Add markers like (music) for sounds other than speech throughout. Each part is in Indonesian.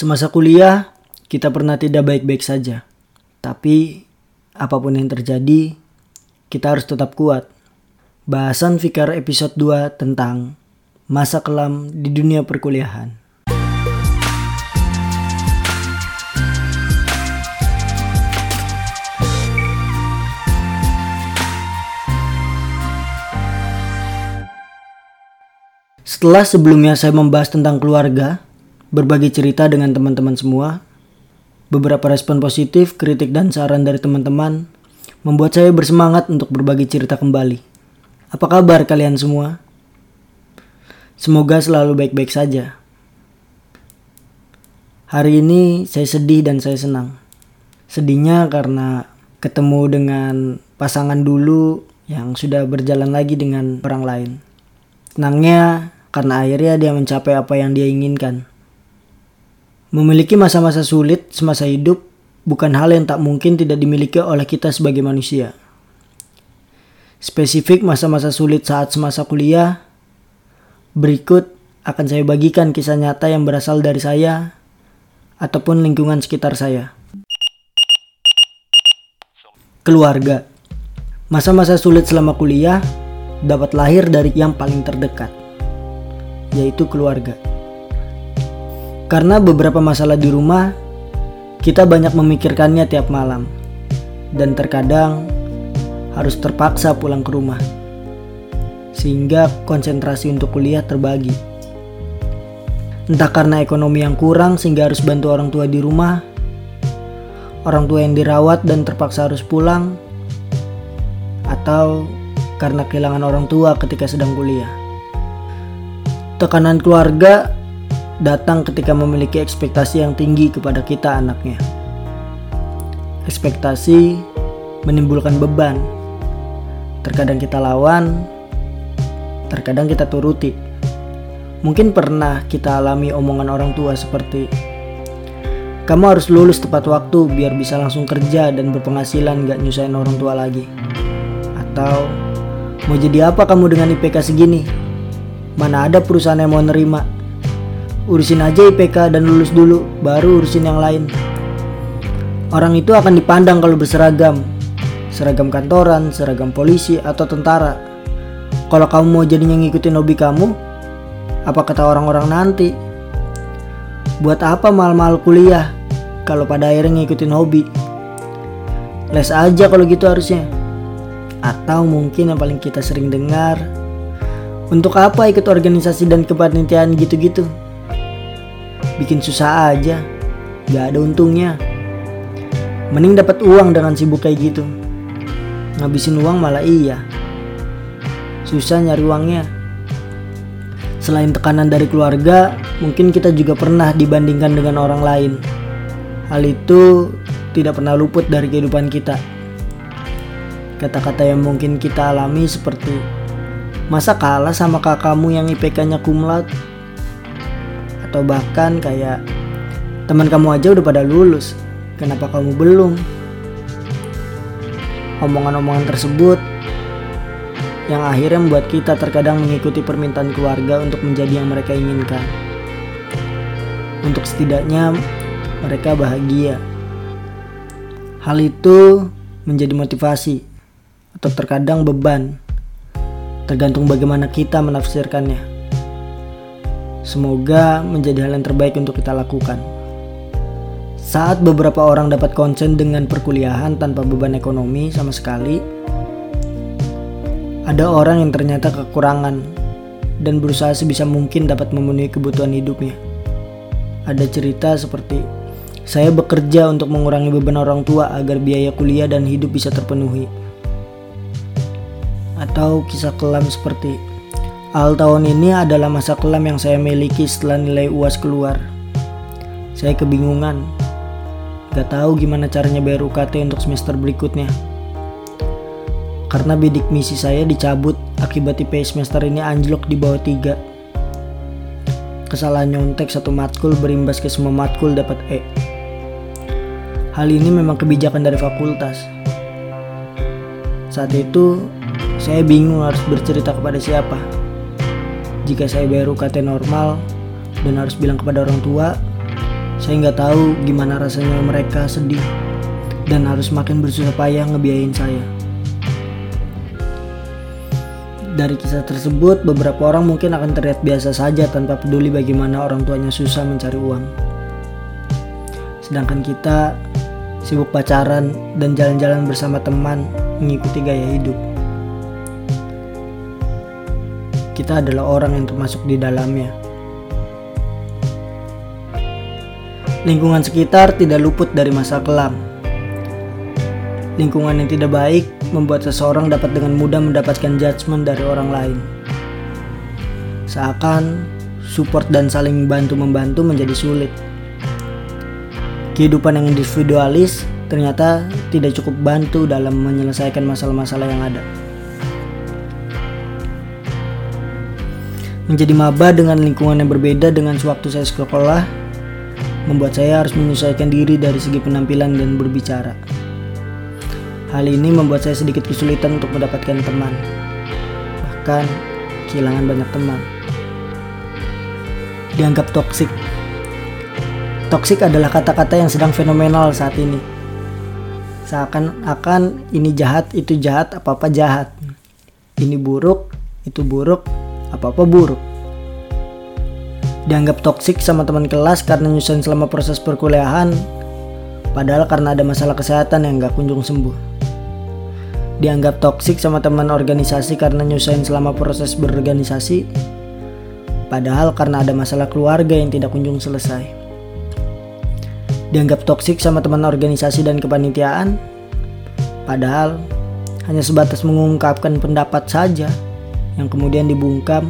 Semasa kuliah, kita pernah tidak baik-baik saja. Tapi, apa pun yang terjadi, kita harus tetap kuat. Bahasan Fikar episode 2 tentang masa kelam di dunia perkuliahan. Setelah sebelumnya saya membahas tentang keluarga, berbagi cerita dengan teman-teman semua, beberapa respon positif, kritik dan saran dari teman-teman membuat saya bersemangat untuk berbagi cerita kembali. Apa kabar kalian semua? Semoga selalu baik-baik saja. Hari ini saya sedih dan saya senang. Sedihnya karena ketemu dengan pasangan dulu yang sudah berjalan lagi dengan orang lain. Senangnya karena akhirnya dia mencapai apa yang dia inginkan. Memiliki masa-masa sulit semasa hidup bukan hal yang tak mungkin tidak dimiliki oleh kita sebagai manusia. Spesifik masa-masa sulit saat semasa kuliah, berikut akan saya bagikan kisah nyata yang berasal dari saya ataupun lingkungan sekitar saya. Keluarga Masa-masa sulit selama kuliah dapat lahir dari yang paling terdekat yaitu keluarga. Karena beberapa masalah di rumah, kita banyak memikirkannya tiap malam, dan terkadang harus terpaksa pulang ke rumah, sehingga konsentrasi untuk kuliah terbagi. Entah karena ekonomi yang kurang sehingga harus bantu orang tua di rumah, orang tua yang dirawat dan terpaksa harus pulang, atau karena kehilangan orang tua ketika sedang kuliah. Tekanan keluarga datang ketika memiliki ekspektasi yang tinggi kepada kita anaknya. Ekspektasi menimbulkan beban. Terkadang kita lawan, terkadang kita turuti. Mungkin pernah kita alami omongan orang tua seperti kamu harus lulus tepat waktu biar bisa langsung kerja dan berpenghasilan gak nyusahin orang tua lagi. Atau mau jadi apa kamu dengan IPK segini? Mana ada perusahaan yang mau nerima? Urusin aja IPK dan lulus dulu, baru urusin yang lain. Orang itu akan dipandang kalau berseragam, seragam kantoran, seragam polisi, atau tentara. Kalau kamu mau jadinya ngikutin hobi kamu, apa kata orang-orang nanti? Buat apa mal-mal kuliah kalau pada akhirnya ngikutin hobi? Les aja kalau gitu harusnya. Atau mungkin yang paling kita sering dengar, untuk apa ikut organisasi dan kepanitiaan gitu-gitu? Bikin susah aja, gak ada untungnya. Mending dapat uang dengan sibuk kayak gitu. Ngabisin uang malah iya. Susah nyari uangnya. Selain tekanan dari keluarga, mungkin kita juga pernah dibandingkan dengan orang lain. Hal itu tidak pernah luput dari kehidupan kita. Kata-kata yang mungkin kita alami seperti Masa kalah sama kakakmu yang IPK-nya kumlat? Atau bahkan kayak teman kamu aja udah pada lulus, kenapa kamu belum? Omongan-omongan tersebut yang akhirnya membuat kita terkadang mengikuti permintaan keluarga untuk menjadi yang mereka inginkan. Untuk setidaknya mereka bahagia. Hal itu menjadi motivasi atau terkadang beban tergantung bagaimana kita menafsirkannya. Semoga menjadi hal yang terbaik untuk kita lakukan. Saat beberapa orang dapat konsen dengan perkuliahan tanpa beban ekonomi sama sekali, ada orang yang ternyata kekurangan dan berusaha sebisa mungkin dapat memenuhi kebutuhan hidupnya. Ada cerita seperti saya bekerja untuk mengurangi beban orang tua agar biaya kuliah dan hidup bisa terpenuhi atau kisah kelam seperti Al tahun ini adalah masa kelam yang saya miliki setelah nilai UAS keluar. Saya kebingungan. Gak tahu gimana caranya bayar UKT untuk semester berikutnya. Karena bidik misi saya dicabut akibat IP semester ini anjlok di bawah 3. Kesalahan nyontek satu matkul berimbas ke semua matkul dapat E. Hal ini memang kebijakan dari fakultas. Saat itu saya bingung harus bercerita kepada siapa. Jika saya bayar UKT normal dan harus bilang kepada orang tua, Saya nggak tahu gimana rasanya mereka sedih dan harus makin bersusah payah ngebiayain saya. Dari kisah tersebut, beberapa orang mungkin akan terlihat biasa saja tanpa peduli bagaimana orang tuanya susah mencari uang. Sedangkan kita sibuk pacaran dan jalan-jalan bersama teman mengikuti gaya hidup. Kita adalah orang yang termasuk di dalamnya. Lingkungan sekitar tidak luput dari masa kelam. Lingkungan yang tidak baik membuat seseorang dapat dengan mudah mendapatkan judgement dari orang lain. Seakan support dan saling bantu-membantu menjadi sulit. Kehidupan yang individualis ternyata tidak cukup bantu dalam menyelesaikan masalah-masalah yang ada. Menjadi maba dengan lingkungan yang berbeda dengan sewaktu saya sekolah membuat saya harus menyesuaikan diri dari segi penampilan dan berbicara. Hal ini membuat saya sedikit kesulitan untuk mendapatkan teman. Bahkan kehilangan banyak teman. Dianggap toksik. Toksik adalah kata-kata yang sedang fenomenal saat ini. Seakan-akan ini jahat, itu jahat, apa-apa jahat. Ini buruk, itu buruk, apa-apa buruk. Dianggap toksik sama teman kelas karena nyusahin selama proses perkuliahan, padahal karena ada masalah kesehatan yang gak kunjung sembuh. Dianggap toksik sama teman organisasi karena nyusahin selama proses berorganisasi padahal karena ada masalah keluarga yang tidak kunjung selesai. Dianggap toksik sama teman organisasi dan kepanitiaan padahal hanya sebatas mengungkapkan pendapat saja yang kemudian dibungkam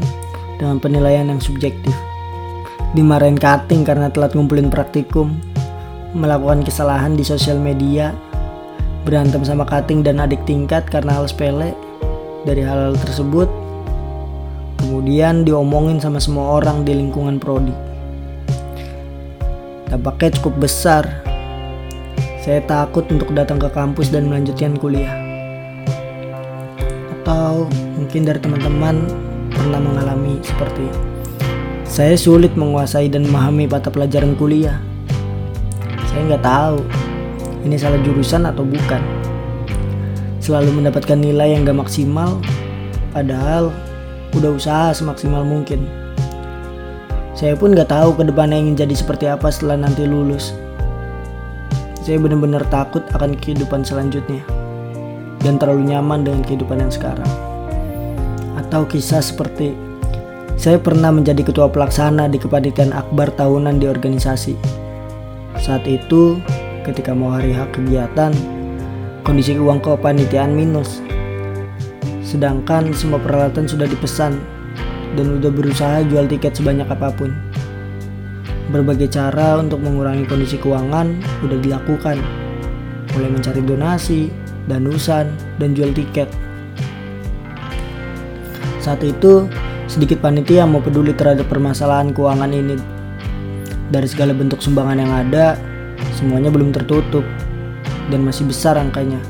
dengan penilaian yang subjektif. Dimarahin cutting karena telat ngumpulin praktikum melakukan kesalahan di sosial media berantem sama kating dan adik tingkat karena hal sepele dari hal-hal tersebut kemudian diomongin sama semua orang di lingkungan prodi. Dampaknya cukup besar. Saya takut untuk datang ke kampus dan melanjutkan kuliah. Atau mungkin dari teman-teman pernah mengalami seperti saya sulit menguasai dan memahami mata pelajaran kuliah saya nggak tahu ini salah jurusan atau bukan. Selalu mendapatkan nilai yang gak maksimal, padahal udah usaha semaksimal mungkin. Saya pun gak tahu ke depannya ingin jadi seperti apa setelah nanti lulus. Saya benar-benar takut akan kehidupan selanjutnya dan terlalu nyaman dengan kehidupan yang sekarang. Atau kisah seperti saya pernah menjadi ketua pelaksana di kepanitiaan akbar tahunan di organisasi. Saat itu ketika mau hari hak kegiatan, kondisi uang kepanitiaan minus. Sedangkan semua peralatan sudah dipesan dan udah berusaha jual tiket sebanyak apa pun. Berbagai cara untuk mengurangi kondisi keuangan udah dilakukan, mulai mencari donasi, danusan, dan jual tiket. Saat itu, sedikit panitia mau peduli terhadap permasalahan keuangan ini. Dari segala bentuk sumbangan yang ada, semuanya belum tertutup dan masih besar angkanya.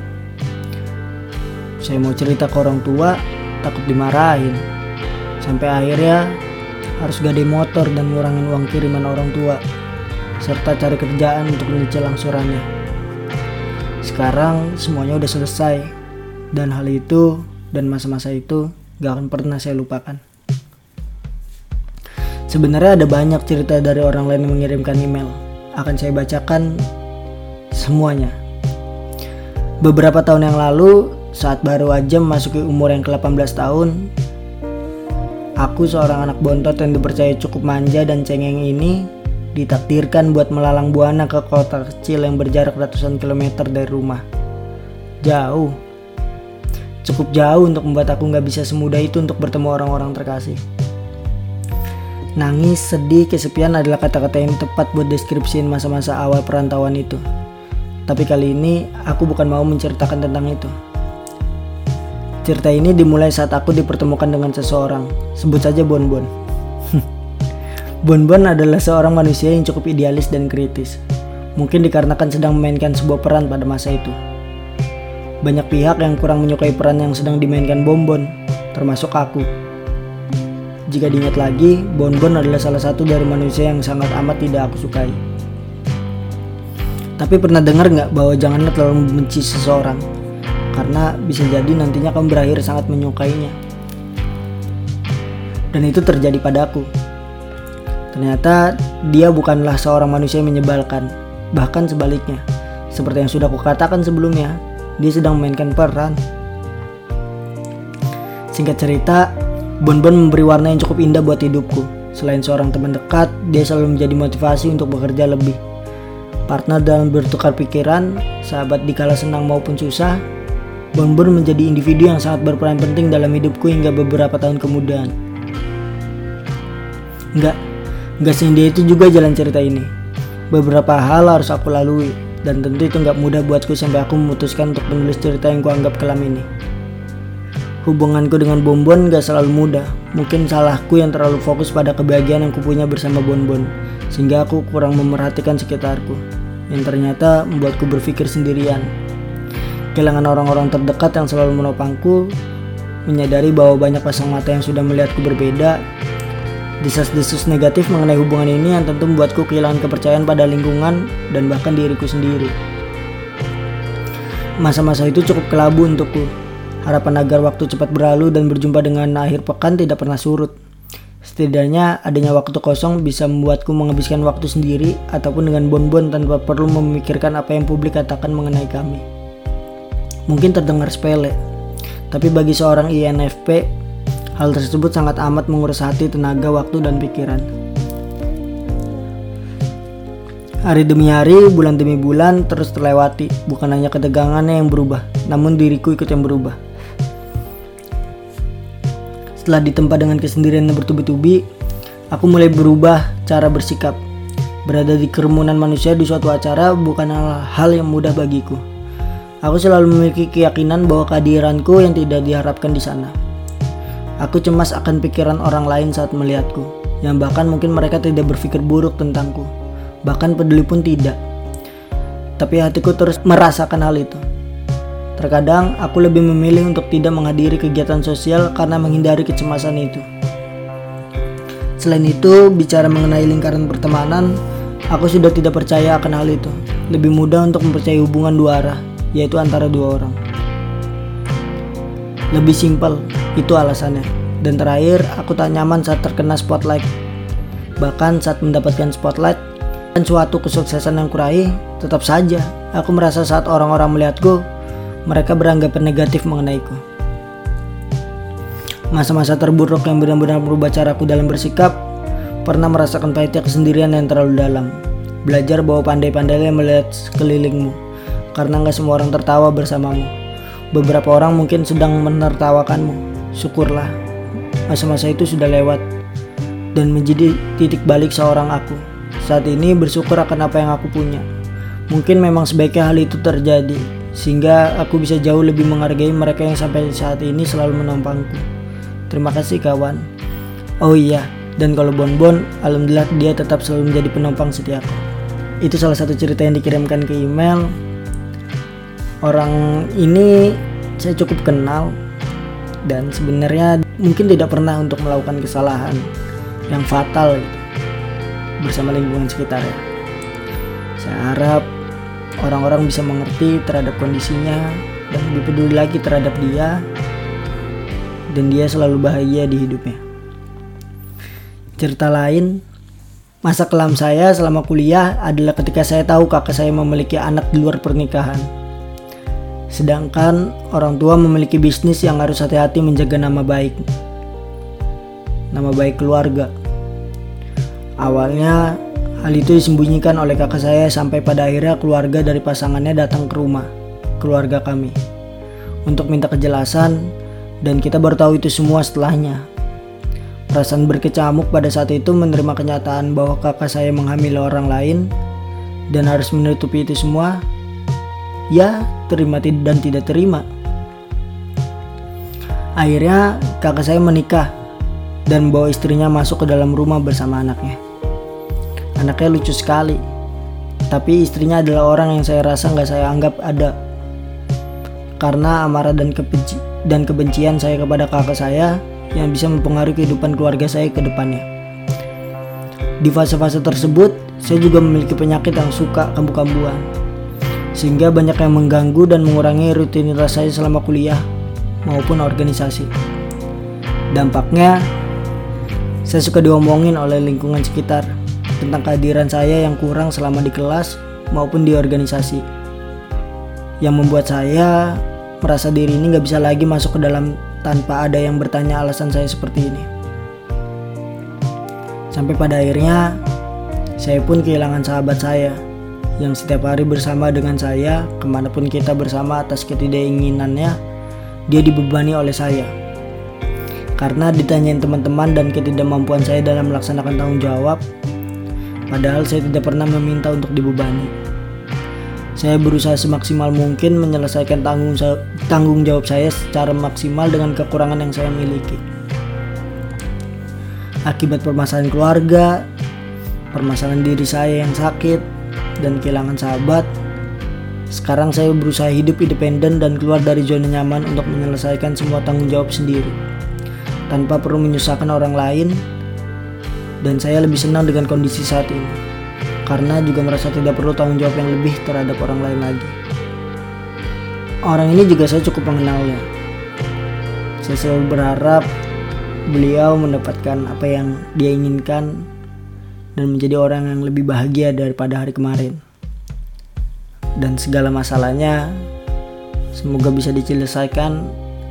Saya mau cerita ke orang tua, takut dimarahin. Sampai akhirnya harus gade motor dan ngurangin uang kiriman orang tua, serta cari kerjaan untuk menyicil angsurannya. Sekarang semuanya udah selesai, dan hal itu dan masa-masa itu gak akan pernah saya lupakan. Sebenarnya ada banyak cerita dari orang lain yang mengirimkan email, akan saya bacakan semuanya. Beberapa tahun yang lalu, saat baru aja memasuki umur yang ke-18 tahun, aku seorang anak bontot yang dipercaya cukup manja dan cengeng ini ditakdirkan buat melalang buana ke kota kecil yang berjarak ratusan kilometer dari rumah. Jauh. Cukup jauh untuk membuat aku nggak bisa semudah itu untuk bertemu orang-orang terkasih. Nangis, sedih, kesepian adalah kata-kata yang tepat buat deskripsiin masa-masa awal perantauan itu. Tapi kali ini aku bukan mau menceritakan tentang itu. Cerita ini dimulai saat aku dipertemukan dengan seseorang, sebut saja Bon Bon. bon Bon adalah seorang manusia yang cukup idealis dan kritis. Mungkin dikarenakan sedang memainkan sebuah peran pada masa itu. Banyak pihak yang kurang menyukai peran yang sedang dimainkan Bon Bon, termasuk aku. Jika diingat lagi, Bonbon adalah salah satu dari manusia yang sangat amat tidak aku sukai. Tapi pernah dengar nggak bahwa janganlah terlalu membenci seseorang karena bisa jadi nantinya kamu berakhir sangat menyukainya. Dan itu terjadi padaku. Ternyata dia bukanlah seorang manusia yang menyebalkan, bahkan sebaliknya. Seperti yang sudah kukatakan sebelumnya, dia sedang memainkan peran. Singkat cerita, Bon Bon memberi warna yang cukup indah buat hidupku. Selain seorang teman dekat, dia selalu menjadi motivasi untuk bekerja lebih partner dalam bertukar pikiran, sahabat di kala senang maupun susah, Bonbon menjadi individu yang sangat berperan penting dalam hidupku hingga beberapa tahun kemudian. Enggak, enggak sendiri itu juga jalan cerita ini. Beberapa hal harus aku lalui, dan tentu itu enggak mudah buatku sampai aku memutuskan untuk menulis cerita yang kuanggap kelam ini. Hubunganku dengan Bonbon gak selalu mudah. Mungkin salahku yang terlalu fokus pada kebahagiaan yang kupunya bersama Bonbon, sehingga aku kurang memerhatikan sekitarku yang ternyata membuatku berpikir sendirian. Kehilangan orang-orang terdekat yang selalu menopangku, menyadari bahwa banyak pasang mata yang sudah melihatku berbeda, desas-desus negatif mengenai hubungan ini yang tentu membuatku kehilangan kepercayaan pada lingkungan dan bahkan diriku sendiri. Masa-masa itu cukup kelabu untukku. Harapan agar waktu cepat berlalu dan berjumpa dengan akhir pekan tidak pernah surut. Setidaknya adanya waktu kosong bisa membuatku menghabiskan waktu sendiri ataupun dengan bonbon tanpa perlu memikirkan apa yang publik katakan mengenai kami. Mungkin terdengar sepele, tapi bagi seorang INFP, hal tersebut sangat amat menguras hati, tenaga, waktu, dan pikiran. Hari demi hari, bulan demi bulan terus terlewati, bukan hanya ketegangannya yang berubah, namun diriku ikut yang berubah. Setelah ditempa dengan kesendirian yang bertubi-tubi, aku mulai berubah cara bersikap. Berada di kerumunan manusia di suatu acara bukanlah hal yang mudah bagiku. Aku selalu memiliki keyakinan bahwa kehadiranku yang tidak diharapkan di sana. Aku cemas akan pikiran orang lain saat melihatku, yang bahkan mungkin mereka tidak berpikir buruk tentangku, bahkan peduli pun tidak. Tapi hatiku terus merasakan hal itu. Terkadang aku lebih memilih untuk tidak menghadiri kegiatan sosial karena menghindari kecemasan itu. Selain itu, bicara mengenai lingkaran pertemanan, aku sudah tidak percaya akan hal itu. Lebih mudah untuk mempercayai hubungan dua arah, yaitu antara dua orang. Lebih simpel, itu alasannya. Dan terakhir, aku tak nyaman saat terkena spotlight. Bahkan saat mendapatkan spotlight dan suatu kesuksesan yang kuraih, tetap saja aku merasa saat orang-orang melihatku, mereka beranggapan negatif mengenaiku. Masa-masa terburuk yang benar-benar merubah caraku dalam bersikap, pernah merasakan pahitnya kesendirian yang terlalu dalam. Belajar bahwa pandai-pandainya melihat sekelilingmu, karena nggak semua orang tertawa bersamamu. Beberapa orang mungkin sedang menertawakanmu. Syukurlah, masa-masa itu sudah lewat dan menjadi titik balik seorang aku. Saat ini bersyukur akan apa yang aku punya. Mungkin memang sebaiknya hal itu terjadi, sehingga aku bisa jauh lebih menghargai mereka yang sampai saat ini selalu menampangku. Terima kasih kawan. Oh iya, dan kalau Bonbon, alhamdulillah dia tetap selalu menjadi penopang setiaku. Itu salah satu cerita yang dikirimkan ke email. Orang ini saya cukup kenal dan sebenarnya mungkin tidak pernah untuk melakukan kesalahan yang fatal gitu, bersama lingkungan sekitar ya. Saya harap orang-orang bisa mengerti terhadap kondisinya dan lebih peduli lagi terhadap dia dan dia selalu bahagia di hidupnya. Cerita lain, masa kelam saya selama kuliah adalah ketika saya tahu kakak saya memiliki anak di luar pernikahan. Sedangkan orang tua memiliki bisnis yang harus hati-hati menjaga nama baik. Nama baik keluarga. Awalnya Hal itu disembunyikan oleh kakak saya sampai pada akhirnya keluarga dari pasangannya datang ke rumah, keluarga kami, untuk minta kejelasan dan kita baru tahu itu semua setelahnya. Perasaan berkecamuk pada saat itu menerima kenyataan bahwa kakak saya menghamili orang lain dan harus menutupi itu semua. Ya, terima dan tidak terima. Akhirnya kakak saya menikah dan membawa istrinya masuk ke dalam rumah bersama anaknya. Anaknya lucu sekali. Tapi istrinya adalah orang yang saya rasa nggak saya anggap ada. Karena amarah dan kebenci dan kebencian saya kepada kakak saya yang bisa mempengaruhi kehidupan keluarga saya ke depannya. Di fase-fase tersebut, saya juga memiliki penyakit yang suka kambuh-kambuhan. Sehingga banyak yang mengganggu dan mengurangi rutinitas saya selama kuliah maupun organisasi. Dampaknya, saya suka diomongin oleh lingkungan sekitar tentang kehadiran saya yang kurang selama di kelas maupun di organisasi. Yang membuat saya merasa diri ini gak bisa lagi masuk ke dalam tanpa ada yang bertanya alasan saya seperti ini. Sampai pada akhirnya, saya pun kehilangan sahabat saya yang setiap hari bersama dengan saya ke mana pun kita bersama atas ketidakinginannya dia dibebani oleh saya. Karena ditanyain teman-teman dan ketidakmampuan saya dalam melaksanakan tanggung jawab padahal saya tidak pernah meminta untuk dibebani. Saya berusaha semaksimal mungkin menyelesaikan tanggung, tanggung jawab saya secara maksimal dengan kekurangan yang saya miliki. Akibat permasalahan keluarga permasalahan diri saya yang sakit dan kehilangan sahabat, sekarang saya berusaha hidup independen dan keluar dari zona nyaman untuk menyelesaikan semua tanggung jawab sendiri, tanpa perlu menyusahkan orang lain. Dan saya lebih senang dengan kondisi saat ini, karena juga merasa tidak perlu tanggung jawab yang lebih terhadap orang lain lagi. Orang ini juga saya cukup mengenalnya. Saya selalu berharap beliau mendapatkan apa yang dia inginkan dan menjadi orang yang lebih bahagia daripada hari kemarin. Dan segala masalahnya semoga bisa diselesaikan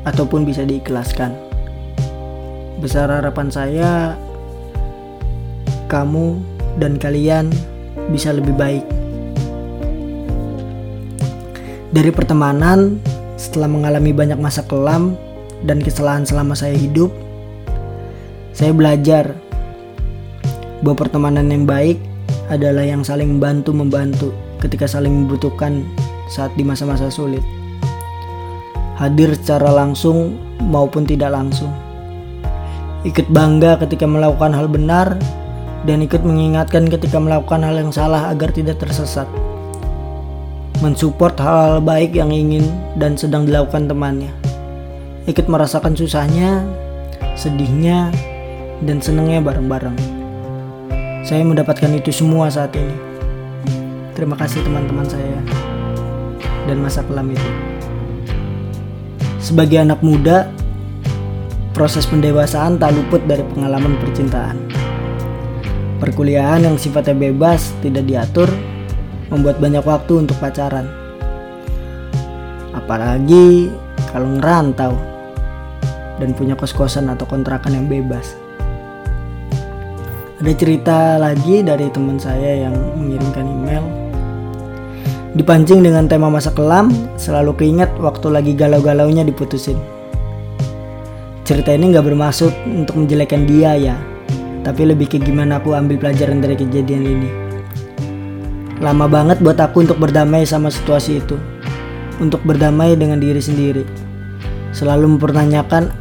ataupun bisa diikhlaskan. Besar harapan saya kamu dan kalian bisa lebih baik. Dari pertemanan, setelah mengalami banyak masa kelam dan kesalahan selama saya hidup, saya belajar bahwa pertemanan yang baik adalah yang saling membantu membantu ketika saling membutuhkan saat di masa-masa sulit. Hadir secara langsung maupun tidak langsung. Ikut bangga ketika melakukan hal benar dan ikut mengingatkan ketika melakukan hal yang salah agar tidak tersesat. Mensupport hal-hal baik yang ingin dan sedang dilakukan temannya. Ikut merasakan susahnya, sedihnya, dan senangnya bareng-bareng. Saya mendapatkan itu semua saat ini. Terima kasih teman-teman saya dan masa kelam itu. Sebagai anak muda, proses pendewasaan tak luput dari pengalaman percintaan. Perkuliahan yang sifatnya bebas, tidak diatur, membuat banyak waktu untuk pacaran. Apalagi kalau ngerantau dan punya kos-kosan atau kontrakan yang bebas ada cerita lagi dari teman saya yang mengirimkan email. Dipancing dengan tema masa kelam selalu keinget waktu lagi galau-galaunya diputusin. Cerita ini gak bermaksud untuk menjelekkan dia ya tapi lebih ke gimana aku ambil pelajaran dari kejadian ini. Lama banget buat aku untuk berdamai sama situasi itu. Untuk berdamai dengan diri sendiri. Selalu mempertanyakan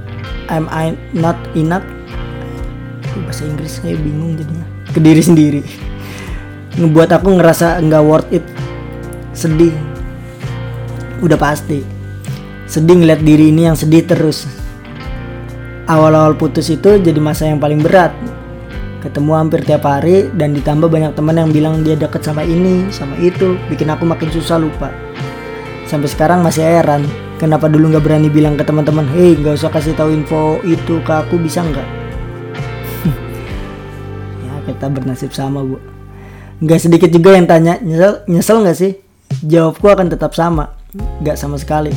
am I not enough bahasa Inggris saya bingung jadinya. Ke diri sendiri. Ngebuat aku ngerasa nggak worth it. Sedih. Udah pasti. Sedih ngeliat diri ini yang sedih terus. Awal-awal putus itu jadi masa yang paling berat. Ketemu hampir tiap hari dan ditambah banyak teman yang bilang dia deket sama ini sama itu. Bikin aku makin susah lupa. Sampai sekarang masih heran kenapa dulu nggak berani bilang ke teman-teman hei nggak usah kasih tahu info itu ke aku bisa nggak kita bernasib sama bu. Gak sedikit juga yang tanya nyesel nyesel nggak sih? Jawabku akan tetap sama Gak sama sekali.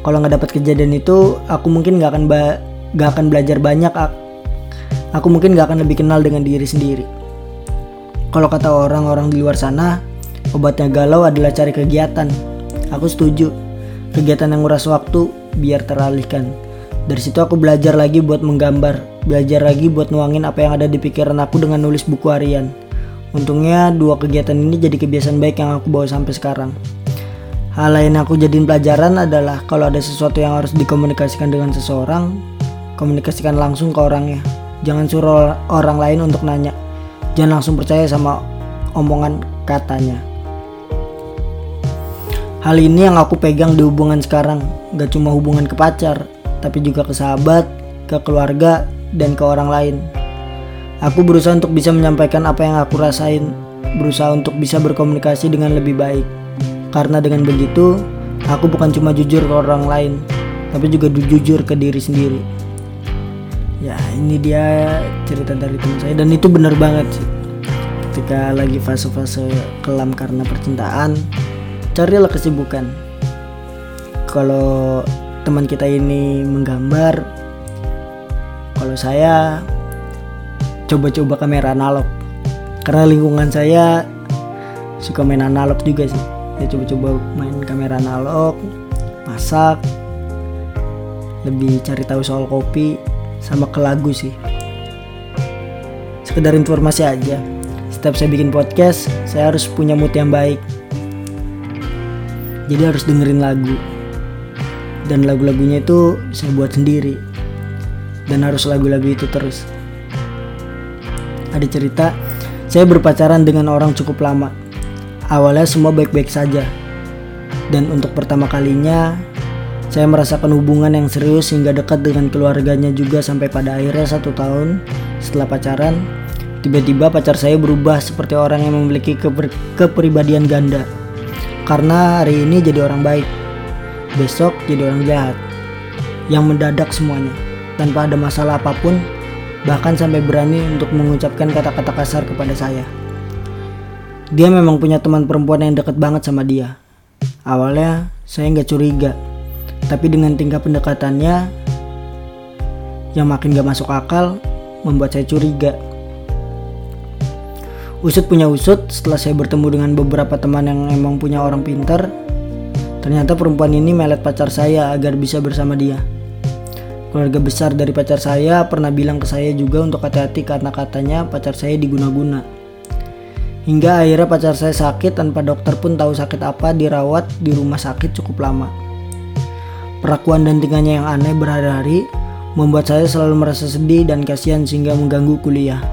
Kalau nggak dapat kejadian itu aku mungkin nggak akan ba gak akan belajar banyak aku mungkin nggak akan lebih kenal dengan diri sendiri. Kalau kata orang-orang di luar sana obatnya galau adalah cari kegiatan. Aku setuju. Kegiatan yang nguras waktu biar teralihkan dari situ aku belajar lagi buat menggambar belajar lagi buat nuangin apa yang ada di pikiran aku dengan nulis buku harian. Untungnya dua kegiatan ini jadi kebiasaan baik yang aku bawa sampai sekarang. Hal lain aku jadiin pelajaran adalah kalau ada sesuatu yang harus dikomunikasikan dengan seseorang, komunikasikan langsung ke orangnya. Jangan suruh orang lain untuk nanya. Jangan langsung percaya sama omongan katanya. Hal ini yang aku pegang di hubungan sekarang, gak cuma hubungan ke pacar, tapi juga ke sahabat, ke keluarga, dan ke orang lain. Aku berusaha untuk bisa menyampaikan apa yang aku rasain, berusaha untuk bisa berkomunikasi dengan lebih baik. Karena dengan begitu, aku bukan cuma jujur ke orang lain, tapi juga jujur ke diri sendiri. Ya, ini dia cerita dari teman saya dan itu benar banget sih. Ketika lagi fase-fase kelam karena percintaan, carilah kesibukan. Kalau teman kita ini menggambar, kalau saya coba-coba kamera analog. Karena lingkungan saya suka main analog juga sih. Ya coba-coba main kamera analog masak lebih cari tahu soal kopi sama ke lagu sih. Sekedar informasi aja. Setiap saya bikin podcast saya harus punya mood yang baik. Jadi harus dengerin lagu dan lagu-lagunya itu saya buat sendiri dan harus lagu-lagu itu terus ada cerita saya berpacaran dengan orang cukup lama Awalnya semua baik-baik saja. Dan untuk pertama kalinya, saya merasakan hubungan yang serius hingga dekat dengan keluarganya juga sampai pada akhirnya satu tahun setelah pacaran, tiba-tiba pacar saya berubah seperti orang yang memiliki keper kepribadian ganda. Karena hari ini jadi orang baik, besok jadi orang jahat. Yang mendadak semuanya, tanpa ada masalah apa pun, bahkan sampai berani untuk mengucapkan kata-kata kasar kepada saya dia memang punya teman perempuan yang deket banget sama dia. Awalnya saya nggak curiga, tapi dengan tingkah pendekatannya yang makin gak masuk akal membuat saya curiga. Usut punya usut setelah saya bertemu dengan beberapa teman yang emang punya orang pintar. Ternyata perempuan ini melet pacar saya agar bisa bersama dia. Keluarga besar dari pacar saya pernah bilang ke saya juga untuk hati-hati karena katanya pacar saya diguna-guna. Hingga akhirnya pacar saya sakit tanpa dokter pun tahu sakit apa dirawat di rumah sakit cukup lama. Perakuan dan tingkahnya yang aneh berhari-hari membuat saya selalu merasa sedih dan kasihan sehingga mengganggu kuliah.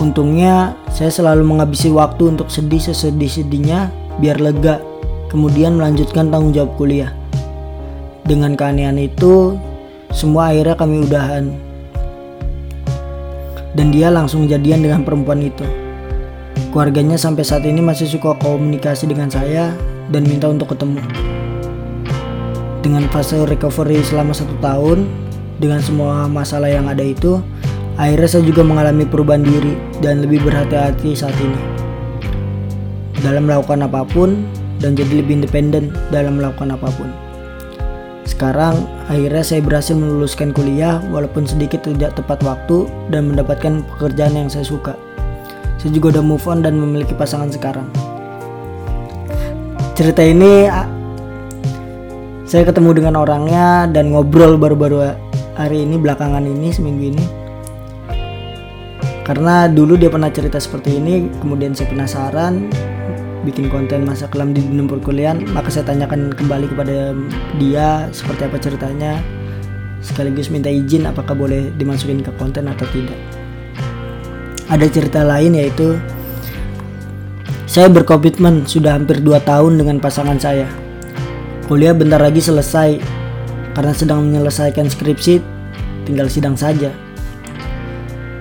Untungnya saya selalu menghabisi waktu untuk sedih sesedih-sedihnya biar lega, kemudian melanjutkan tanggung jawab kuliah. Dengan keanehan itu, semua akhirnya kami udahan. Dan dia langsung jadian dengan perempuan itu. Keluarganya sampai saat ini masih suka komunikasi dengan saya dan minta untuk ketemu. Dengan fase recovery selama satu tahun, dengan semua masalah yang ada itu, akhirnya saya juga mengalami perubahan diri dan lebih berhati-hati saat ini. Dalam melakukan apa pun dan jadi lebih independen dalam melakukan apa pun. Sekarang akhirnya saya berhasil meluluskan kuliah walaupun sedikit tidak tepat waktu dan mendapatkan pekerjaan yang saya suka. Saya juga udah move on dan memiliki pasangan sekarang. Cerita ini saya ketemu dengan orangnya dan ngobrol baru-baru hari ini belakangan ini seminggu ini. Karena dulu dia pernah cerita seperti ini, kemudian saya penasaran bikin konten masa kelam di dunia perkuliahan, maka saya tanyakan kembali kepada dia seperti apa ceritanya sekaligus minta izin apakah boleh dimasukin ke konten atau tidak ada cerita lain yaitu saya berkomitmen sudah hampir 2 tahun dengan pasangan saya. Kuliah bentar lagi selesai karena sedang menyelesaikan skripsi tinggal sidang saja.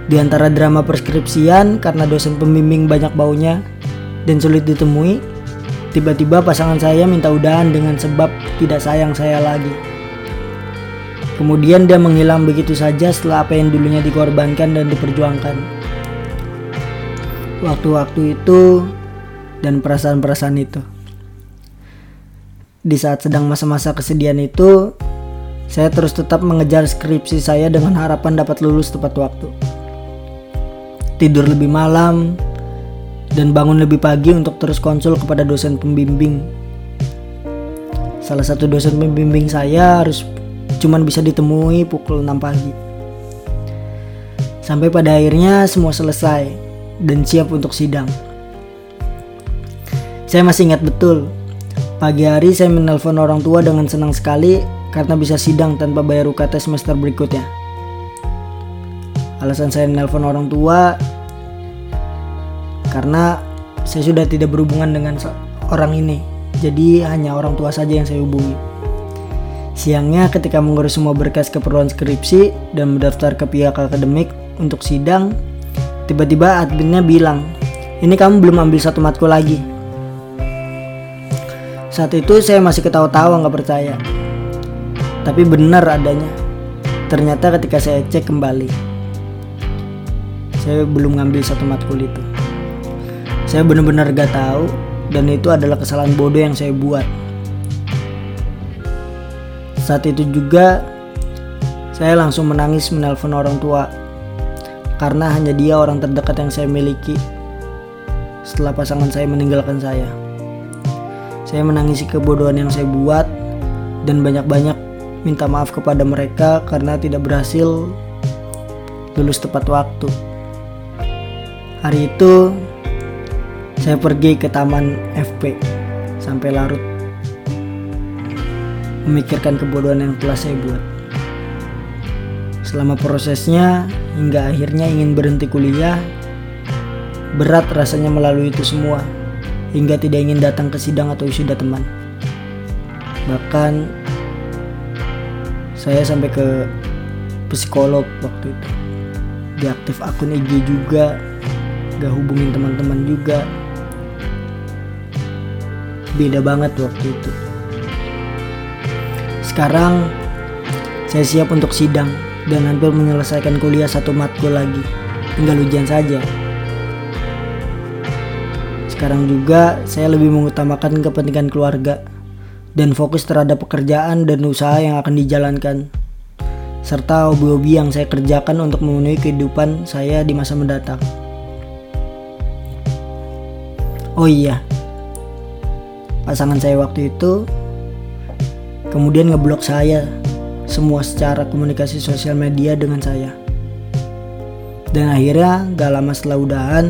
Di antara drama perskripsian karena dosen pembimbing banyak baunya dan sulit ditemui, tiba-tiba pasangan saya minta udahan dengan sebab tidak sayang saya lagi. Kemudian dia menghilang begitu saja setelah apa yang dulunya dikorbankan dan diperjuangkan waktu-waktu itu dan perasaan-perasaan itu. Di saat sedang masa-masa kesedihan itu, saya terus tetap mengejar skripsi saya dengan harapan dapat lulus tepat waktu. Tidur lebih malam dan bangun lebih pagi untuk terus konsul kepada dosen pembimbing. Salah satu dosen pembimbing saya harus cuman bisa ditemui pukul 6 pagi. Sampai pada akhirnya semua selesai dan siap untuk sidang. Saya masih ingat betul, pagi hari saya menelpon orang tua dengan senang sekali karena bisa sidang tanpa bayar UKT semester berikutnya. Alasan saya menelpon orang tua karena saya sudah tidak berhubungan dengan orang ini, jadi hanya orang tua saja yang saya hubungi. Siangnya ketika mengurus semua berkas keperluan skripsi dan mendaftar ke pihak akademik untuk sidang, Tiba-tiba adminnya bilang, ini kamu belum ambil satu matkul lagi. Saat itu saya masih ketawa-tawa nggak percaya. Tapi benar adanya. Ternyata ketika saya cek kembali, saya belum ngambil satu matkul itu. Saya benar-benar gak tahu dan itu adalah kesalahan bodoh yang saya buat. Saat itu juga saya langsung menangis menelpon orang tua karena hanya dia orang terdekat yang saya miliki setelah pasangan saya meninggalkan saya. Saya menangisi kebodohan yang saya buat dan banyak-banyak minta maaf kepada mereka karena tidak berhasil lulus tepat waktu. Hari itu saya pergi ke taman FP sampai larut memikirkan kebodohan yang telah saya buat. Selama prosesnya hingga akhirnya ingin berhenti kuliah, berat rasanya melalui itu semua hingga tidak ingin datang ke sidang atau wisuda teman. Bahkan saya sampai ke psikolog waktu itu. Diaktif akun IG juga, gak hubungin teman-teman juga. Beda banget waktu itu. Sekarang saya siap untuk sidang dan hampir menyelesaikan kuliah satu matkul lagi. Tinggal ujian saja. Sekarang juga saya lebih mengutamakan kepentingan keluarga dan fokus terhadap pekerjaan dan usaha yang akan dijalankan serta hobi-hobi yang saya kerjakan untuk memenuhi kehidupan saya di masa mendatang. Oh iya, pasangan saya waktu itu kemudian ngeblok saya semua secara komunikasi sosial media dengan saya. Dan akhirnya gak lama setelah udahan,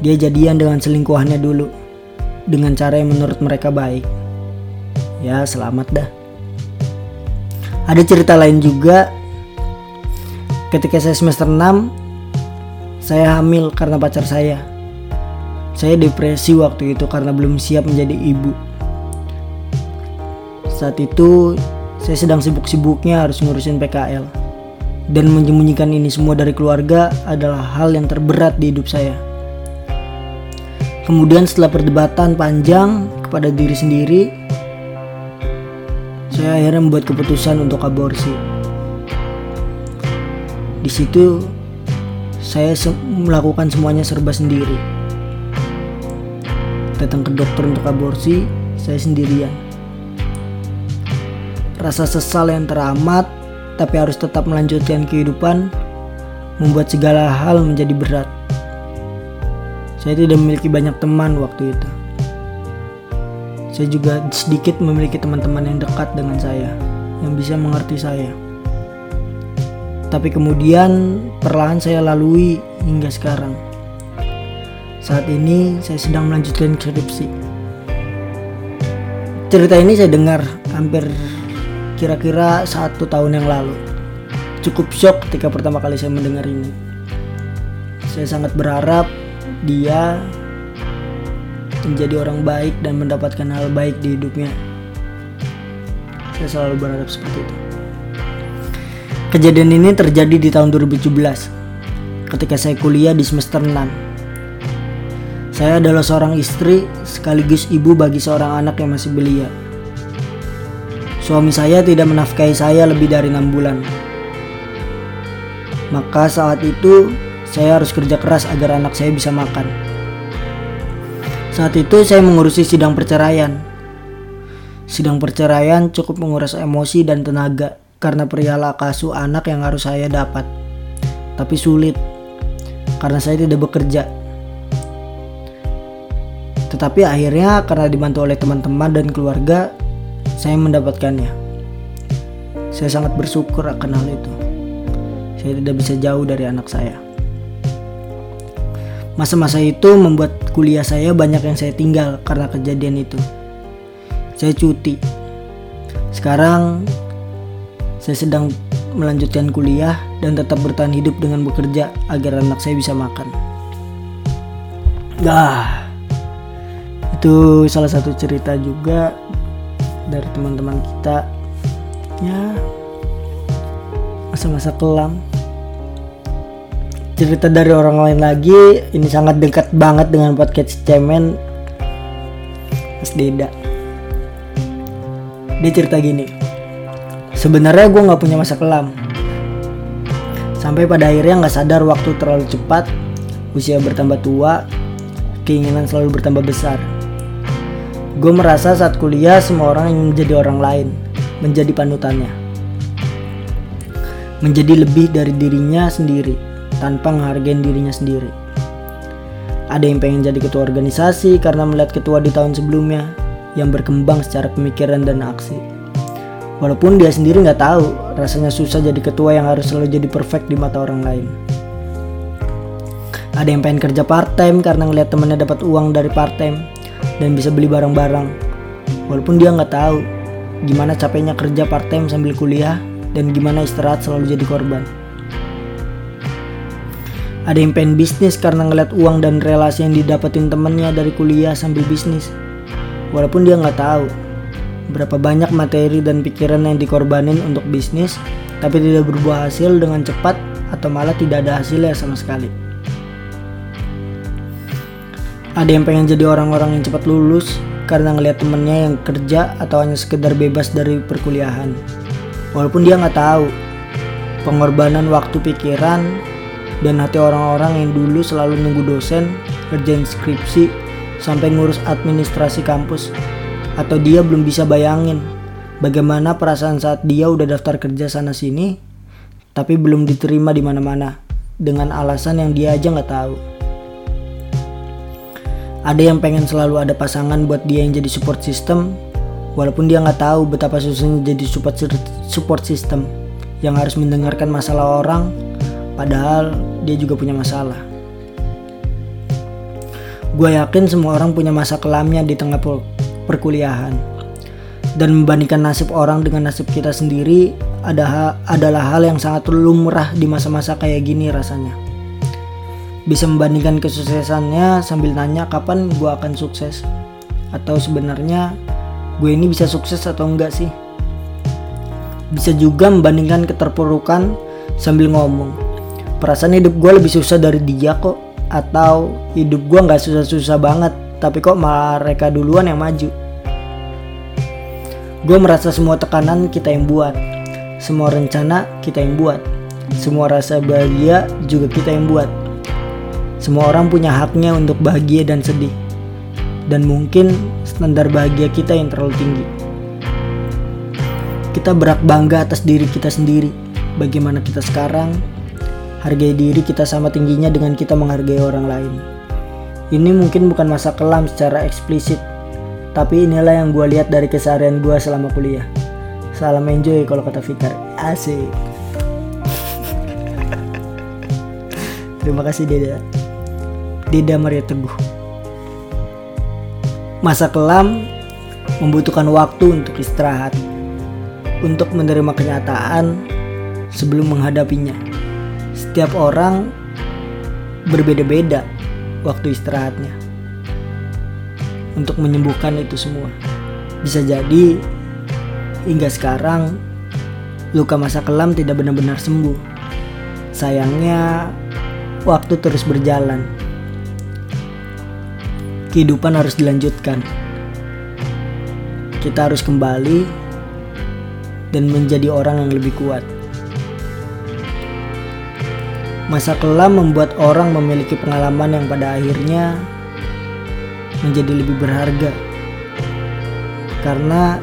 dia jadian dengan selingkuhannya dulu dengan cara yang menurut mereka baik. Ya, selamat dah. Ada cerita lain juga ketika saya semester 6 saya hamil karena pacar saya. Saya depresi waktu itu karena belum siap menjadi ibu. Saat itu saya sedang sibuk-sibuknya harus ngurusin PKL. Dan menyembunyikan ini semua dari keluarga adalah hal yang terberat di hidup saya. Kemudian setelah perdebatan panjang kepada diri sendiri, saya akhirnya membuat keputusan untuk aborsi. Di situ saya melakukan semuanya serba sendiri. Datang ke dokter untuk aborsi, saya sendirian. Rasa sesal yang teramat, tapi harus tetap melanjutkan kehidupan, membuat segala hal menjadi berat. Saya tidak memiliki banyak teman waktu itu. Saya juga sedikit memiliki teman-teman yang dekat dengan saya, yang bisa mengerti saya. Tapi kemudian perlahan saya lalui hingga sekarang. Saat ini saya sedang melanjutkan skripsi. Cerita ini saya dengar hampir kira-kira satu tahun yang lalu. Cukup shock ketika pertama kali saya mendengar ini. Saya sangat berharap dia menjadi orang baik dan mendapatkan hal baik di hidupnya. Saya selalu berharap seperti itu. Kejadian ini terjadi di tahun 2017 ketika saya kuliah di semester 6. Saya adalah seorang istri sekaligus ibu bagi seorang anak yang masih belia. Suami saya tidak menafkahi saya lebih dari enam bulan. Maka saat itu saya harus kerja keras agar anak saya bisa makan. Saat itu saya mengurusi sidang perceraian. Sidang perceraian cukup menguras emosi dan tenaga karena perihal akasu anak yang harus saya dapat. Tapi sulit karena saya tidak bekerja. Tetapi akhirnya karena dibantu oleh teman-teman dan keluarga, saya mendapatkannya. Saya sangat bersyukur akan hal itu. Saya tidak bisa jauh dari anak saya. Masa-masa itu membuat kuliah saya banyak yang saya tinggal karena kejadian itu. Saya cuti. Sekarang saya sedang melanjutkan kuliah dan tetap bertahan hidup dengan bekerja agar anak saya bisa makan. Dah. Itu salah satu cerita juga dari teman-teman kita. Ya. Masa-masa kelam cerita dari orang lain lagi ini sangat dekat banget dengan podcast cemen Mas Deda Dia cerita gini. Sebenarnya gue nggak punya masa kelam. Sampai pada akhirnya nggak sadar waktu terlalu cepat, usia bertambah tua, keinginan selalu bertambah besar. Gue merasa saat kuliah semua orang ingin menjadi orang lain, menjadi panutannya. Menjadi lebih dari dirinya sendiri, tanpa menghargai dirinya sendiri. Ada yang pengen jadi ketua organisasi karena melihat ketua di tahun sebelumnya yang berkembang secara pemikiran dan aksi. Walaupun dia sendiri nggak tahu, rasanya susah jadi ketua yang harus selalu jadi perfect di mata orang lain. Ada yang pengen kerja part time karena ngeliat temennya dapat uang dari part time dan bisa beli barang-barang. Walaupun dia nggak tahu gimana capeknya kerja part time sambil kuliah dan gimana istirahat selalu jadi korban. Ada yang pengen bisnis karena ngeliat uang dan relasi yang didapetin temennya dari kuliah sambil bisnis. Walaupun dia nggak tahu Berapa banyak materi dan pikiran yang dikorbanin untuk bisnis, tapi tidak berbuah hasil dengan cepat atau malah tidak ada hasilnya sama sekali. Ada yang pengen jadi orang-orang yang cepat lulus karena ngelihat temennya yang kerja atau hanya sekedar bebas dari perkuliahan. Walaupun dia nggak tahu pengorbanan waktu pikiran dan hati orang-orang yang dulu selalu nunggu dosen, kerjaan skripsi, sampai ngurus administrasi kampus atau dia belum bisa bayangin bagaimana perasaan saat dia udah daftar kerja sana sini tapi belum diterima di mana-mana dengan alasan yang dia aja nggak tahu. Ada yang pengen selalu ada pasangan buat dia yang jadi support system, walaupun dia nggak tahu betapa susahnya jadi support support system yang harus mendengarkan masalah orang, padahal dia juga punya masalah. Gue yakin semua orang punya masa kelamnya di tengah perkuliahan. Dan membandingkan nasib orang dengan nasib kita sendiri ada adalah hal yang sangat lumrah di masa-masa kayak gini rasanya. Bisa membandingkan kesuksesannya sambil nanya kapan gue akan sukses. Atau sebenarnya gue ini bisa sukses atau enggak sih? Bisa juga membandingkan keterpurukan sambil ngomong. Perasaan hidup gue lebih susah dari dia kok. Atau hidup gue nggak susah-susah banget. Tapi kok mereka duluan yang maju. Gue merasa semua tekanan kita yang buat, semua rencana kita yang buat, semua rasa bahagia juga kita yang buat. Semua orang punya haknya untuk bahagia dan sedih, dan mungkin standar bahagia kita yang terlalu tinggi. Kita berak bangga atas diri kita sendiri, bagaimana kita sekarang, hargai diri kita sama tingginya dengan kita menghargai orang lain. Ini mungkin bukan masa kelam secara eksplisit, tapi inilah yang gue lihat dari keseharian gue selama kuliah. Salam enjoy kalau kata Fikar. Asik. (laughs) Terima kasih Deda. Deda Maria Teguh. Masa kelam membutuhkan waktu untuk istirahat, untuk menerima kenyataan sebelum menghadapinya. Setiap orang berbeda-beda waktu istirahatnya untuk menyembuhkan itu semua. Bisa jadi hingga sekarang luka masa kelam tidak benar-benar sembuh. Sayangnya waktu terus berjalan. Kehidupan harus dilanjutkan. Kita harus kembali dan menjadi orang yang lebih kuat. Masa kelam membuat orang memiliki pengalaman yang pada akhirnya menjadi lebih berharga karena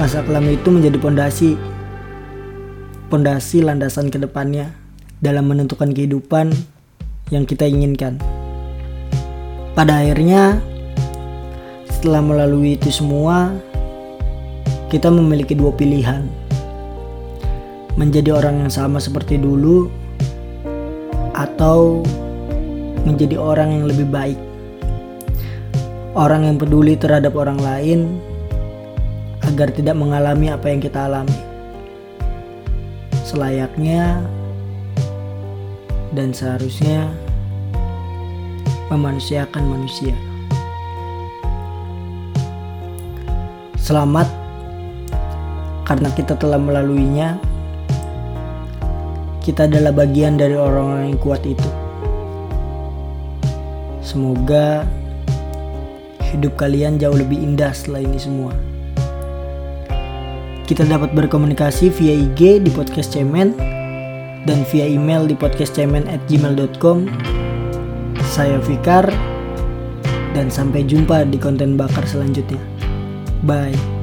masa kelam itu menjadi pondasi pondasi landasan ke depannya dalam menentukan kehidupan yang kita inginkan. Pada akhirnya, setelah melalui itu semua, kita memiliki dua pilihan: menjadi orang yang sama seperti dulu, atau menjadi orang yang lebih baik orang yang peduli terhadap orang lain agar tidak mengalami apa yang kita alami. Selayaknya dan seharusnya memanusiakan manusia. Selamat karena kita telah melaluinya. Kita adalah bagian dari orang-orang yang kuat itu. Semoga hidup kalian jauh lebih indah setelah ini semua. Kita dapat berkomunikasi via IG di podcast cemen dan via email di podcastcemen@gmail.com. Saya Fikar dan sampai jumpa di konten bakar selanjutnya. Bye.